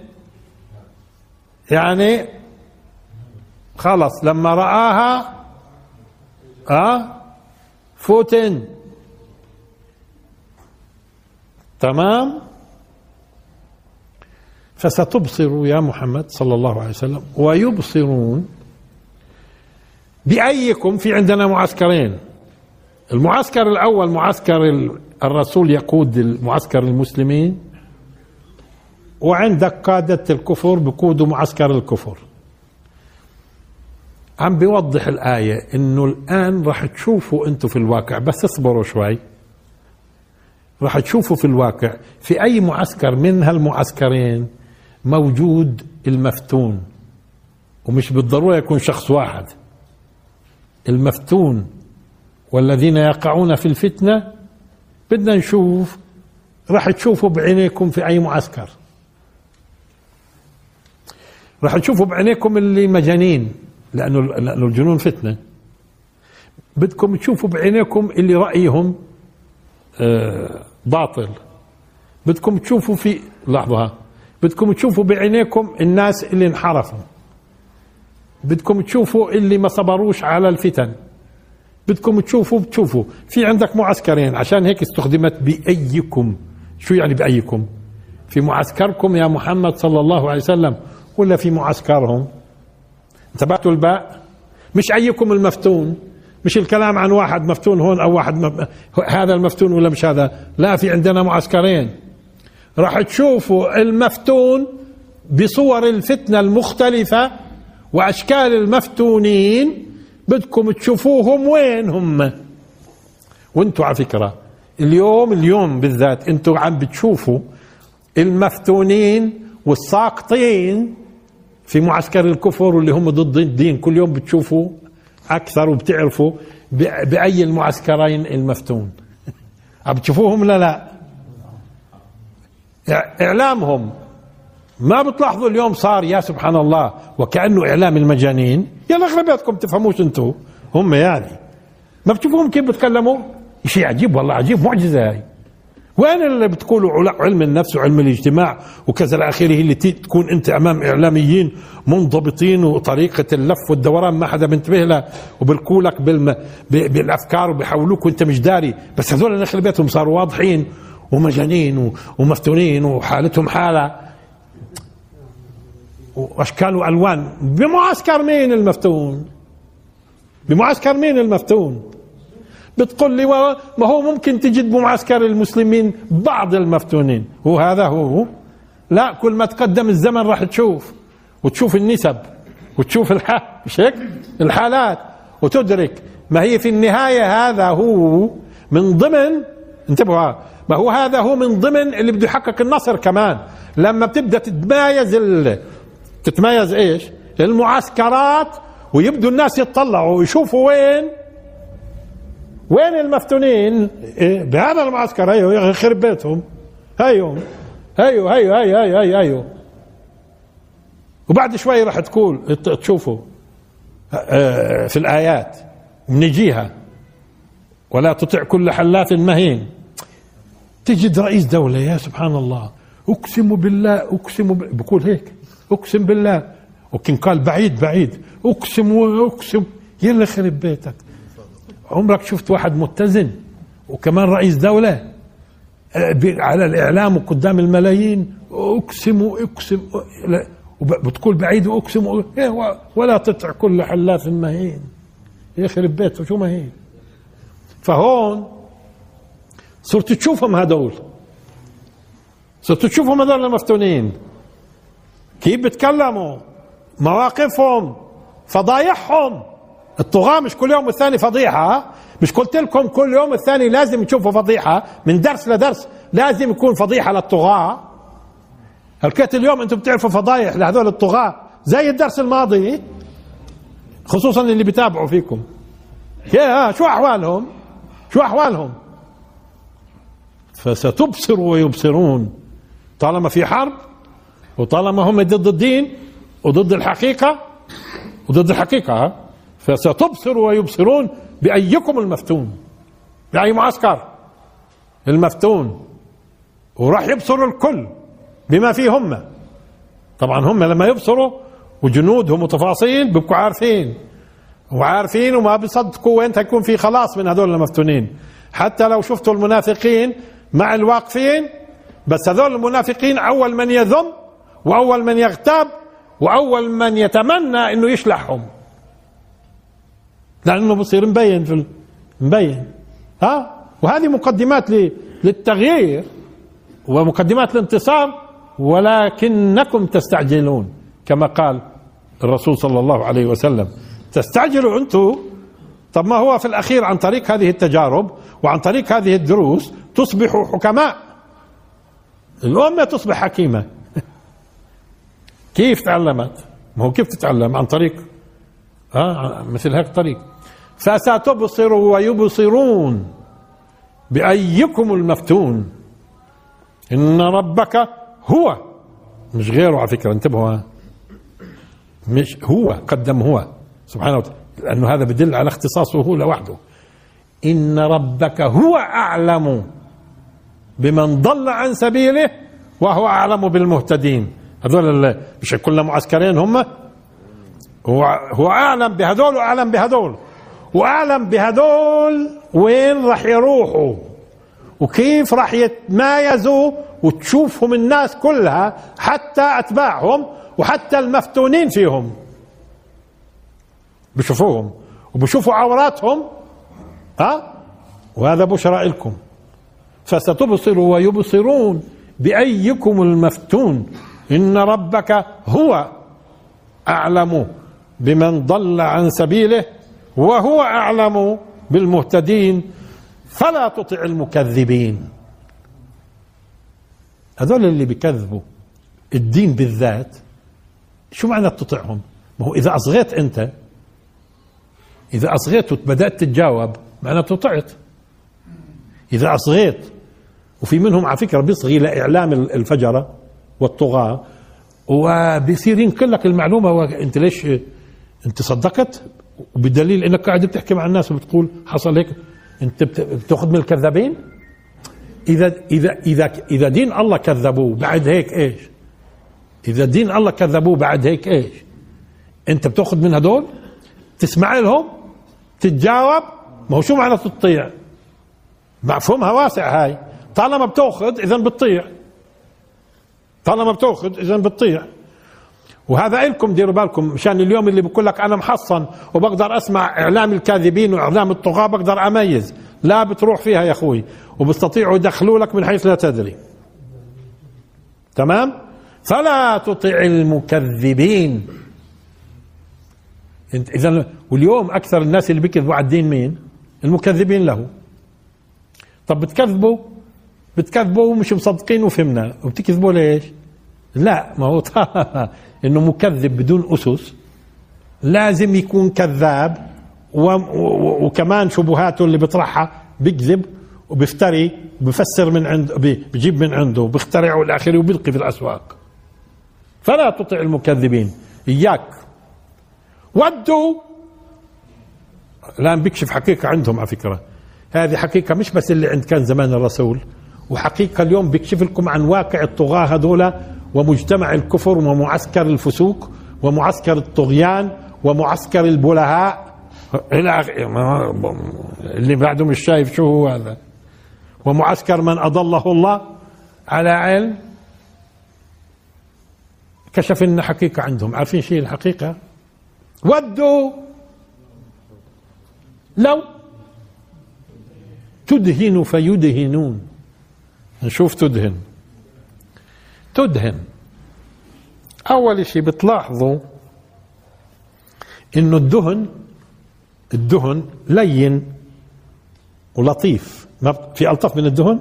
يعني خلص لما رآها آه فتن. تمام؟ فستبصر يا محمد صلى الله عليه وسلم ويبصرون بأيكم في عندنا معسكرين. المعسكر الأول معسكر ال- الرسول يقود المعسكر المسلمين وعندك قادة الكفر بقودوا معسكر الكفر. عم بيوضح الآية إنه الآن راح تشوفوا أنتم في الواقع بس اصبروا شوي. راح تشوفوا في الواقع في أي معسكر من هالمعسكرين موجود المفتون ومش بالضرورة يكون شخص واحد. المفتون والذين يقعون في الفتنة بدنا نشوف راح تشوفوا بعينيكم في أي معسكر. راح تشوفوا بعينيكم اللي مجانين لأنه لأنه الجنون فتنة. بدكم تشوفوا بعينيكم اللي رأيهم آه، باطل. بدكم تشوفوا في لحظة ها. بدكم تشوفوا بعينيكم الناس اللي انحرفوا. بدكم تشوفوا اللي ما صبروش على الفتن. بدكم تشوفوا بتشوفوا في عندك معسكرين عشان هيك استخدمت بأيكم. شو يعني بأيكم؟ في معسكركم يا محمد صلى الله عليه وسلم ولا في معسكرهم؟ انتبهتوا الباء؟ مش أيكم المفتون؟ مش الكلام عن واحد مفتون هون أو واحد. هذا المفتون ولا مش هذا؟ لا في عندنا معسكرين. راح تشوفوا المفتون بصور الفتنة المختلفة وأشكال المفتونين. بدكم تشوفوهم وين هم وانتوا على فكرة اليوم اليوم بالذات أنتوا عم بتشوفوا المفتونين والساقطين في معسكر الكفر واللي هم ضد الدين. كل يوم بتشوفوا أكثر وبتعرفوا بأي المعسكرين المفتون. عم بتشوفوهم لا لا؟ إعلامهم. ما بتلاحظوا اليوم صار يا سبحان الله وكأنه إعلام المجانين. يلا أغلبيتكم تفهموش أنتوا هم يعني. ما بتشوفوهم كيف بتكلموا؟ شيء عجيب والله عجيب معجزة. هاي وين اللي بتقولوا عل- علم النفس وعلم الاجتماع وكذا إلى آخره اللي تكون أنت أمام إعلاميين منضبطين وطريقة اللف والدوران ما حدا بينتبه لها وبلقوا لك بالأفكار وبيحولوك وأنت مش داري. بس هذول اللي أغلبيتهم صاروا واضحين. ومجانين. ومفتونين وحالتهم حالة وأشكال وألوان بمعسكر مين المفتون؟ بمعسكر مين المفتون؟ بتقول لي ما هو ممكن تجد بمعسكر المسلمين بعض المفتونين وهذا هو لا كل ما تقدم الزمن راح تشوف وتشوف النسب وتشوف. مش هيك الحالات وتدرك ما هي في النهاية هذا هو من ضمن انتبهوا. ما هو هذا هو من ضمن اللي بده يحقق النصر كمان. لما بتبدأ تتمايز ال... تتمايز إيش؟ المعسكرات ويبدوا الناس يتطلعوا ويشوفوا وين؟ وين المفتونين؟ إيه بهذا المعسكر. هيو يخرب بيتهم. هيو هيو هيو هيو هيو هيو, هيو. وبعد شوي راح تقول تشوفوا آه، في الآيات بنجيها. ولا تطع كل حلاف مهين. تجد رئيس دولة يا سبحان الله. أقسم بالله أقسم. بقول هيك. أقسم بالله. وكان قال بعيد بعيد. أقسم واقسم يلا خرب بيتك. عمرك شفت واحد متزن وكمان رئيس دولة آه، على الإعلام وقدام الملايين. أقسم وأقسم لا، وب- بتقول بعيد وأقسم إيه، ولا تطع كل حلاف مهين. يخرب بيته شو مهين؟ فهون صرت تشوفهم هدول صرت تشوفهم هذول المفتونين كيف بتكلموا مواقفهم فضايحهم الطغاة مش كل يوم والثاني فضيحة؟ مش قلت لكم كل يوم والثاني لازم تشوفوا فضيحة من درس لدرس لازم يكون فضيحة للطغاة هلكيت اليوم أنتم بتعرفوا فضايح لهذول الطغاة زي الدرس الماضي خصوصا اللي بيتابعوا فيكم يا شو احوالهم شو احوالهم فستبصر ويبصرون. طالما في حرب وطالما هم ضد الدين وضد الحقيقة وضد الحقيقة؟ فستبصر ويبصرون بأيكم المفتون. بأي معسكر؟ المفتون. وراح يبصروا الكل بما فيه هم. طبعا هم لما يبصروا وجنودهم وتفاصيل بيبقوا عارفين. وعارفين وما بيصدقوا وين تكون في خلاص من هذول المفتونين. حتى لو شفتوا المنافقين مع الواقفين بس هذول المنافقين أول من يذم وأول من يغتاب وأول من يتمنى إنه يشلحهم. لأنه بصير مبين في مبين. ها؟ وهذه مقدمات للتغيير ومقدمات الانتصار ولكنكم تستعجلون. كما قال الرسول صلى الله عليه وسلم تستعجلوا أنتم طب ما هو في الأخير عن طريق هذه التجارب وعن طريق هذه الدروس تصبحوا حكماء؟ الأمة تصبح حكيمة. كيف تعلمت؟ ما هو كيف تتعلم؟ عن طريق آه مثل هيك طريق. فستبصر ويبصرون بأيكم المفتون. إن ربك هو. مش غيره على فكرة انتبهوا ها. مش هو قدم هو. سبحانه وتعالى. لأنه هذا بدل على اختصاصه هو لوحده. إن ربك هو أعلم بمن ضل عن سبيله وهو أعلم بالمهتدين. هذول مش كلنا معسكرين هم؟ هو هو أعلم بهذول وأعلم بهذول. وأعلم بهذول وين راح يروحوا؟ وكيف راح يتمايزوا وتشوفهم الناس كلها حتى أتباعهم وحتى المفتونين فيهم. بشوفوهم وبشوفوا عوراتهم ها؟ وهذا بشرى لكم. فستبصر ويبصرون بأيكم المفتون. إن ربك هو أعلم بمن ضل عن سبيله وهو أعلم بالمهتدين. فلا تطع المكذبين. هذول اللي بيكذبوا الدين بالذات شو معنى تطيعهم ما هو إذا أصغيت أنت إذا أصغيت وبدأت تتجاوب معناته طعت. إذا أصغيت وفي منهم على فكرة بيصغي لإعلام الفجرة والطغاة وبصير ينقل لك المعلومة وأنت ليش أنت صدقت؟ وبدليل أنك قاعد بتحكي مع الناس وبتقول حصل هيك أنت بت- بتأخذ من الكذابين؟ إذا إذا إذا إذا دين الله كذبوه بعد هيك إيش؟ إذا دين الله كذبوه بعد هيك إيش؟ أنت بتأخذ من هدول؟ تسمع لهم؟ تتجاوب؟ ما هو شو معنى تطيع؟ مفهومها واسع هاي. طالما بتأخذ اذا بتطيع. طالما بتأخذ اذا بتطيع. وهذا إلكم ديروا بالكم. مشان اليوم اللي بقول لك أنا محصن وبقدر أسمع إعلام الكاذبين وإعلام الطغاة بقدر أميز. لا بتروح فيها يا أخوي. وبيستطيعوا يدخلوا لك من حيث لا تدري. تمام؟ فلا تطع المكذبين. اذا واليوم أكثر الناس اللي بيكذبوا على الدين مين؟ المكذبين له. طب بتكذبوا؟ بتكذبوا ومش مصدقين وفهمنا. وبتكذبوا ليش؟ لا ما هو إنه مكذب بدون أسس. لازم يكون كذاب. وكمان شبهاته اللي بيطرحها بيكذب وبيفتري وبفسر من عنده بي- بجيب من عنده وبيخترع والى اخره وبيلقي في الأسواق. فلا تطع المكذبين. إياك. ودوا. الآن بيكشف حقيقة عندهم على فكرة. هذه حقيقة مش بس اللي عند كان زمان الرسول وحقيقة اليوم بيكشف لكم عن واقع الطغاة هذول ومجتمع الكفر ومعسكر الفسوق ومعسكر الطغيان ومعسكر البلهاء. ما- اللي بعده مش شايف شو هو هذا. ومعسكر من أضله الله على علم. كشف لنا حقيقة عندهم. عارفين شيء الحقيقة؟ ودوا لو تدهن فيدهنون. نشوف تدهن. تدهن. أول شيء بتلاحظوا إنه الدهن الدهن لين ولطيف. ما في ألطف من الدهن؟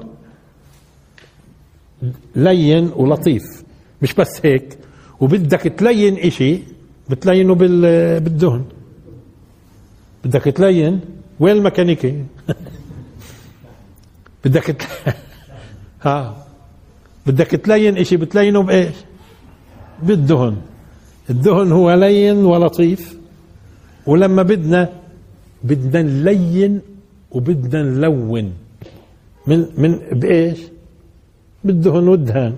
لين ولطيف. مش بس هيك. وبدك تلين إشي بتلينه بال- بالدهن. بدك تلين وين الميكانيكي؟ بدك تل... ها. بدك تلين إشي بتلينه بإيش؟ بالدهن. الدهن هو لين ولطيف. ولما بدنا بدنا نلين وبدنا نلون. من من بإيش؟ بالدهن والدهان.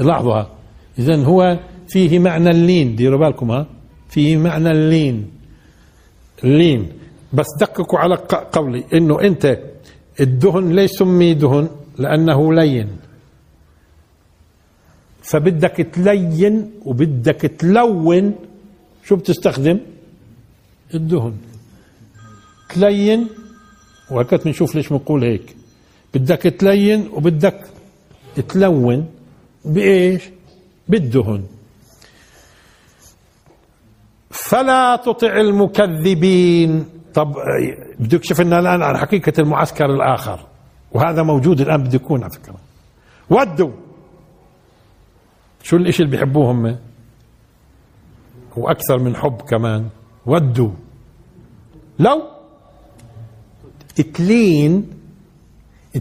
لاحظوا اذا هو فيه معنى اللين. ديروا بالكم ها؟ فيه معنى اللين. اللين بس دققوا على قولي إنه أنت الدهن ليش سمي دهن؟ لأنه لين. فبدك تلين وبدك تلون. شو بتستخدم؟ الدهن. تلين. وهكذا بنشوف ليش بنقول هيك. بدك تلين وبدك تلون. بإيش؟ بالدهن. فلا تطع المكذبين. طب بده يكشف لنا الآن عن حقيقة المعسكر الآخر وهذا موجود الآن بده يكون على فكرة. ودوا. شو الإشي اللي بيحبوه هم وأكثر من حب كمان. ودوا. لو تلين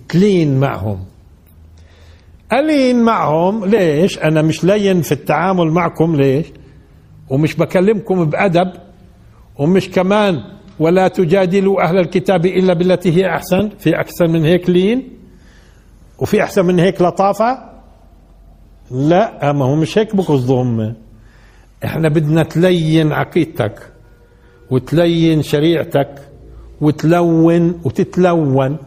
تلين معهم. ألين معهم. ليش؟ أنا مش لين في التعامل معكم. ليش؟ ومش بكلمكم بأدب ومش كمان ولا تجادلوا أهل الكتاب إلا بالتي هي أحسن في أحسن من هيك لين؟ وفي أحسن من هيك لطافة؟ لا ما هو مش هيك بقصدهم. إحنا بدنا تلين عقيدتك وتلين شريعتك وتلون وتتلون.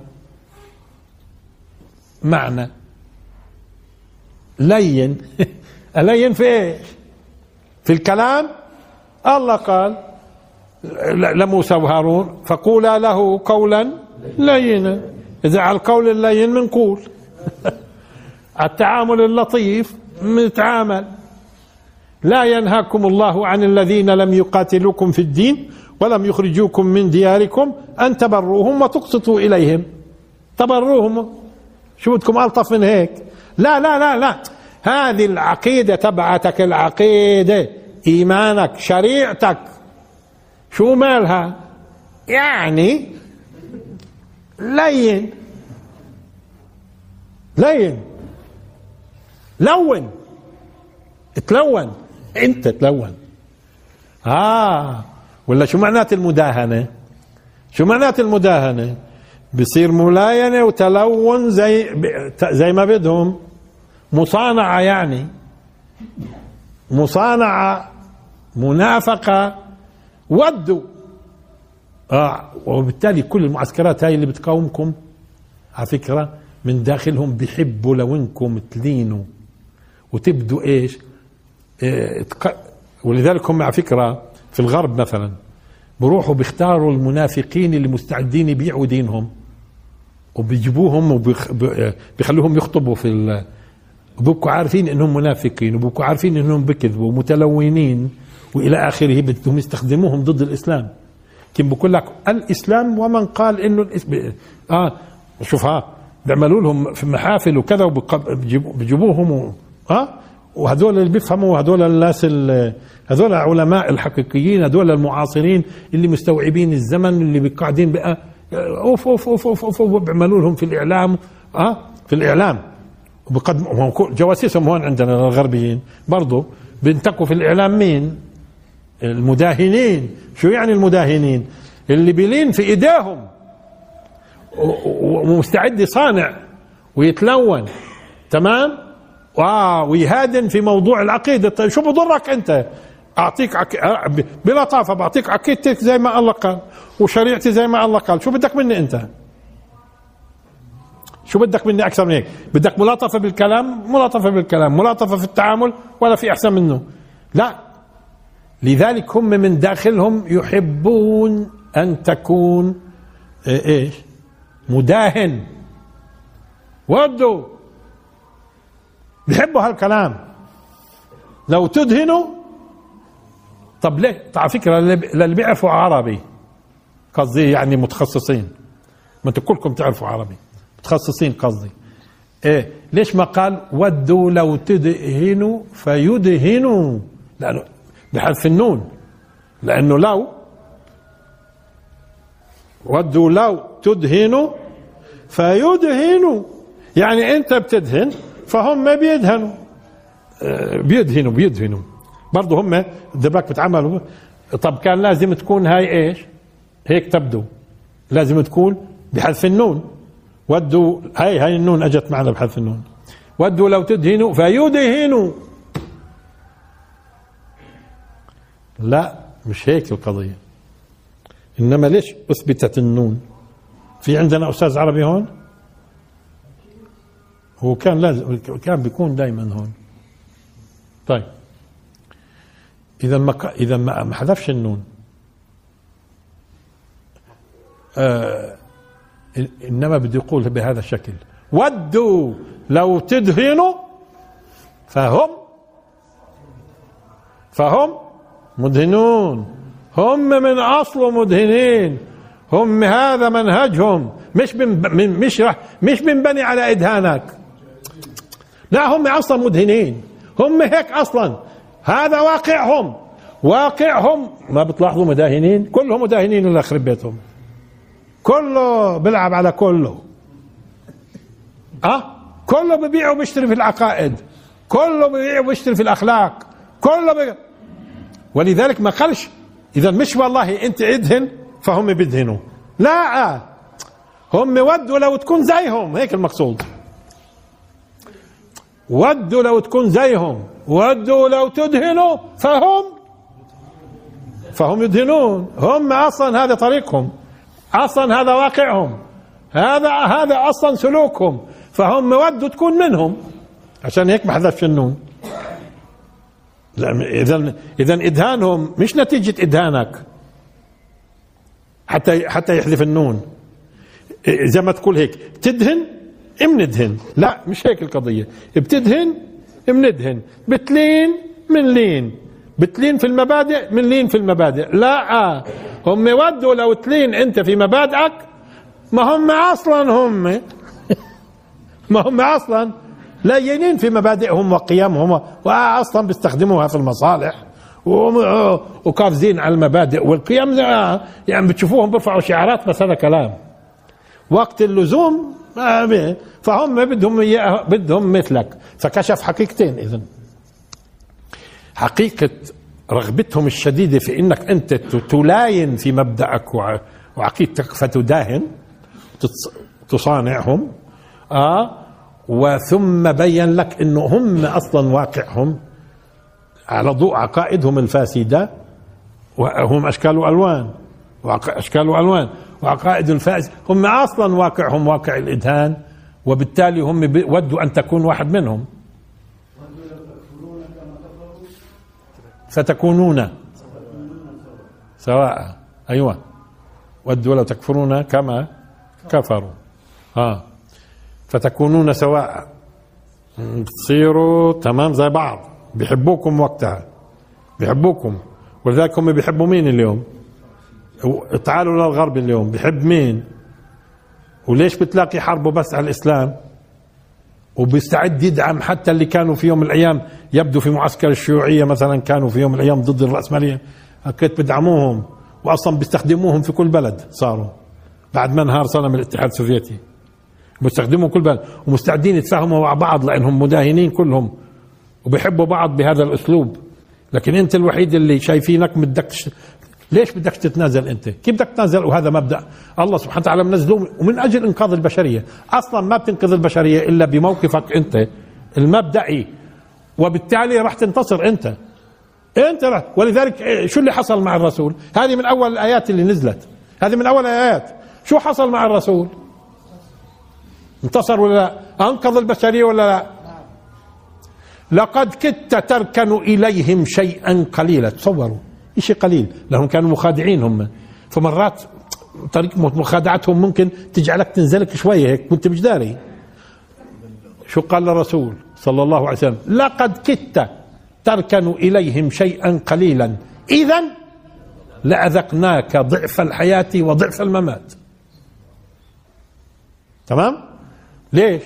معنى. لين. ألين في إيش؟ في الكلام؟ الله قال لموسى وهارون فقولا له قولا لينا. إذا على القول اللين منقول التعامل اللطيف نتعامل لا ينهاكم الله عن الذين لم يقاتلوكم في الدين ولم يخرجوكم من دياركم أن تبروهم وتقسطوا إليهم. تبروهم. شو بدكم ألطف من هيك؟ لا لا لا لا. هذه العقيدة تبعتك العقيدة إيمانك شريعتك. شو مالها؟ يعني لين. لين. لون. تلون. انت تلون. آه. ولا شو معنات المداهنة؟ شو معنات المداهنة؟ بصير ملاينة وتلون زي زي ما بدهم. مصانعة يعني. مصانعة منافقة ودوا آه وبالتالي كل المعسكرات هاي اللي بتقاومكم على فكرة من داخلهم بيحبوا لو انكم تلينوا. وتبدوا إيش؟ تق... ولذلك هم على فكرة في الغرب مثلا بروحوا بيختاروا المنافقين اللي مستعدين يبيعوا دينهم. وبيجيبوهم وبيخلوهم يخطبوا في وبكوا عارفين إنهم منافقين وبكوا عارفين إنهم بكذبوا ومتلونين وإلى آخره بدهم يستخدموهم ضد الإسلام. كم بقول لك؟ الإسلام ومن قال إنه الاسم آه شوف ها بيعملوا لهم في محافل وكذا وبيجيبوهم و... آه وهذول اللي بيفهموا هذول الناس هذول العلماء الحقيقيين هذول المعاصرين اللي مستوعبين الزمن اللي قاعدين بقى اوف أوف أوف أوف, أوف, أوف بيعملوا لهم في الإعلام آه في الإعلام. وبقدموا جواسيسهم هون عندنا الغربيين. برضه بينتقوا في الإعلام مين؟ المداهنين. شو يعني المداهنين؟ اللي بيلين في إيديهم. ومستعد يصانع ويتلون. تمام؟ آه ويهادن في موضوع العقيدة. طيب شو بضرك أنت؟ أعطيك عك... ب- بلطافة بعطيك عقيدتك زي ما الله قال وشريعتي زي ما الله قال. شو بدك مني أنت؟ شو بدك مني أكثر من هيك؟ بدك ملاطفة بالكلام؟ ملاطفة بالكلام. ملاطفة في التعامل؟ ولا في أحسن منه. لا. لذلك هم من داخلهم يحبون أن تكون إيه، إيش؟ مداهن. ودوا بيحبوا هالكلام. لو تدهنوا طب ليه؟ على فكرة للي بيعرفوا عربي. قصدي يعني متخصصين. ما أنتوا كلكم تعرفوا عربي. متخصصين قصدي. إيه ليش ما قال ودوا لو تدهنوا فيدهنوا؟ لأنه بحذف النون. لأنه لو ودوا لو تدهنوا فيدهنوا. يعني أنت بتدهن فهم بيدهنوا. آه، بيدهنوا بيدهنوا. برضه هم دباك بتعملوا. طب كان لازم تكون هاي إيش؟ هيك تبدو. لازم تكون بحذف النون. ودوا هاي هاي النون أجت معنا بحذف النون. ودوا لو تدهنوا فيدهنوا. لا مش هيك القضية. إنما ليش أثبتت النون؟ في عندنا أستاذ عربي هون؟ هو كان لازم كان بيكون دائما هون. طيب. إذا ما ما ما حذفش النون. آه إنما بده يقول بهذا الشكل. ودوا! لو تدهنوا فهم فهم مدهنون. هم من اصله مدهنين. هم هذا منهجهم. مش من مش رح مش بنبني على إدهانك. لا هم أصلا مدهنين. هم هيك أصلا. هذا واقعهم. واقعهم. ما بتلاحظوا مداهنين؟ كلهم مداهنين اللي يخرب بيتهم. كله بيلعب على كله. آه؟ كله ببيع وبيشتري في العقائد. كله ببيع وبيشتري في الأخلاق. كله بي... ولذلك ما قالش إذا مش والله أنت إدهن فهم بيدهنوا لا. هم ودوا لو تكون زيهم. هيك المقصود. ودوا لو تكون زيهم. ودوا لو تدهنوا فهم فهم يدهنون. هم أصلا هذا طريقهم. أصلا هذا واقعهم. هذا هذا أصلا سلوكهم. فهم ودوا تكون منهم. عشان هيك ما حذفش النون. اذا اذا إدهانهم مش نتيجة إدهانك. حتى حتى يحذف النون. زي ما تقول هيك. تدهن امندهن لا مش هيك القضية. بتدهن امندهن بتلين من لين. بتلين في المبادئ من لين في المبادئ. لا هم ودوا لو تلين أنت في مبادئك ما هم أصلا هم. ما هم أصلا. لينين في مبادئهم وقيمهم واصلا بيستخدموها في المصالح. وم- وقافزين على المبادئ والقيم ده- يعني بتشوفوهم بيرفعوا شعارات بس هذا كلام. وقت اللزوم فهم بدهم بدهم مثلك. فكشف حقيقتين اذا حقيقة رغبتهم الشديدة في إنك أنت ت- تلاين في مبدأك وع- وعقيدتك فتداهن تصانعهم آه وثم بين لك إنه هم أصلا واقعهم على ضوء عقائدهم الفاسدة وهم أشكال وألوان وعق- أشكال وألوان وعقائد الفاسده هم أصلا واقعهم واقع الإدهان وبالتالي هم ودوا أن تكون واحد منهم. ستكونون. سواء. أيوه. ودوا لو تكفرون كما كفروا. ها فتكونون سواء. تصيروا تمام زي بعض. بيحبوكم وقتها. بيحبوكم. ولذلك هم بيحبوا مين اليوم؟ تعالوا للغرب اليوم. بيحب مين؟ وليش بتلاقي حربه بس على الإسلام؟ وبيستعد يدعم حتى اللي كانوا في يوم من الأيام يبدو في معسكر الشيوعية مثلا كانوا في يوم من الأيام ضد الرأسمالية هكذا بدعموهم وأصلا بيستخدموهم في كل بلد صاروا بعد ما انهار صنم الاتحاد السوفيتي مستخدمهم كل بلد ومستعدين يتفاهموا مع بعض لأنهم مداهنين كلهم وبيحبوا بعض بهذا الأسلوب لكن أنت الوحيد اللي شايفينك بدك. ليش بدك تتنازل انت؟ كيف بدك تتنازل؟ وهذا مبدأ. الله سبحانه وتعالى منزله ومن أجل إنقاذ البشرية، أصلا ما بتنقذ البشرية إلا بموقفك أنت المبدئي. وبالتالي راح تنتصر أنت. أنت راح. ولذلك إيه، شو اللي حصل مع الرسول؟ هذه من أول الآيات اللي نزلت. هذه من أول الآيات. شو حصل مع الرسول؟ انتصر ولا لا؟ أنقذ البشرية ولا لا؟ لقد كدت تركن إليهم شيئا قليلا. تصوروا. شيء قليل لهم كانوا مخادعين هم. فمرات طريقة مخادعتهم ممكن تجعلك تنزلك شوية هيك وأنت مش داري. شو قال الرسول صلى الله عليه وسلم؟ لقد كدت تركن إليهم شيئا قليلا. إذا لأذقناك ضعف الحياة وضعف الممات. تمام؟ ليش؟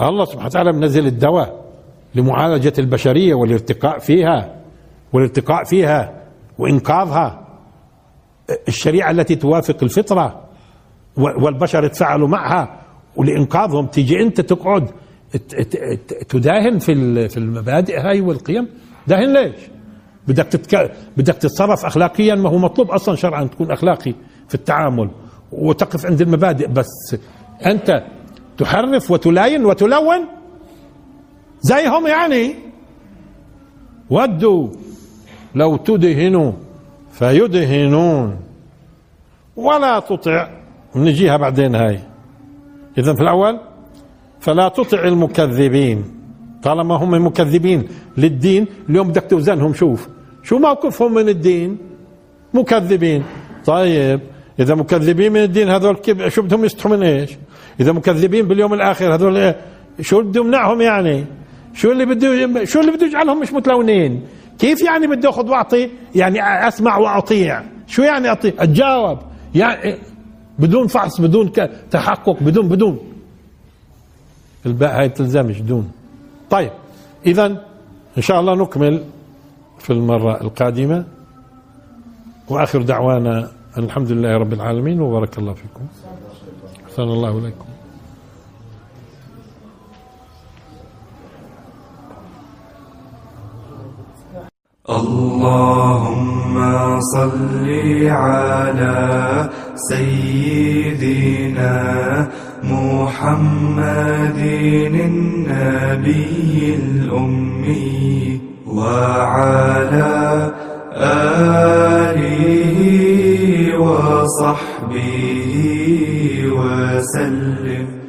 الله سبحانه وتعالى منزل الدواء لمعالجة البشرية والارتقاء فيها والارتقاء فيها. وإنقاذها. الشريعة التي توافق الفطرة والبشر يتفاعلوا معها ولإنقاذهم تيجي أنت تقعد تداهن في في المبادئ هاي والقيم. داهن ليش؟ بدك تتك... بدك تتصرف اخلاقيا ما هو مطلوب أصلا شرعا تكون أخلاقي في التعامل وتقف عند المبادئ بس. أنت تحرف وتلاين وتلون زيهم يعني. ودوا. لو تدهنوا فيدهنون. ولا تطع. نجيها بعدين هاي. اذا في الأول فلا تطع المكذبين. طالما هم مكذبين للدين اليوم بدك توزنهم. شوف شو موقفهم من الدين؟ مكذبين. طيب إذا مكذبين من الدين هذول شو بدهم يستحوا من إيش؟ إذا مكذبين باليوم الآخر هذول إيه؟ شو بده يمنعهم يعني؟ شو اللي بده شو اللي بده يجعلهم مش متلونين؟ كيف يعني بدي أخذ وأعطي؟ يعني أسمع واطيع شو يعني اطيع أتجاوب. يعني بدون فحص بدون تحقق بدون بدون. الباء هاي بتلزمش دون. طيب اذا إن شاء الله نكمل في المرة القادمة. وآخر دعوانا الحمد لله رب العالمين. وبارك الله فيكم. أحسن الله إليكم. اللهم صل على سيدنا محمد النبي الأمي وعلى آله وصحبه وسلم.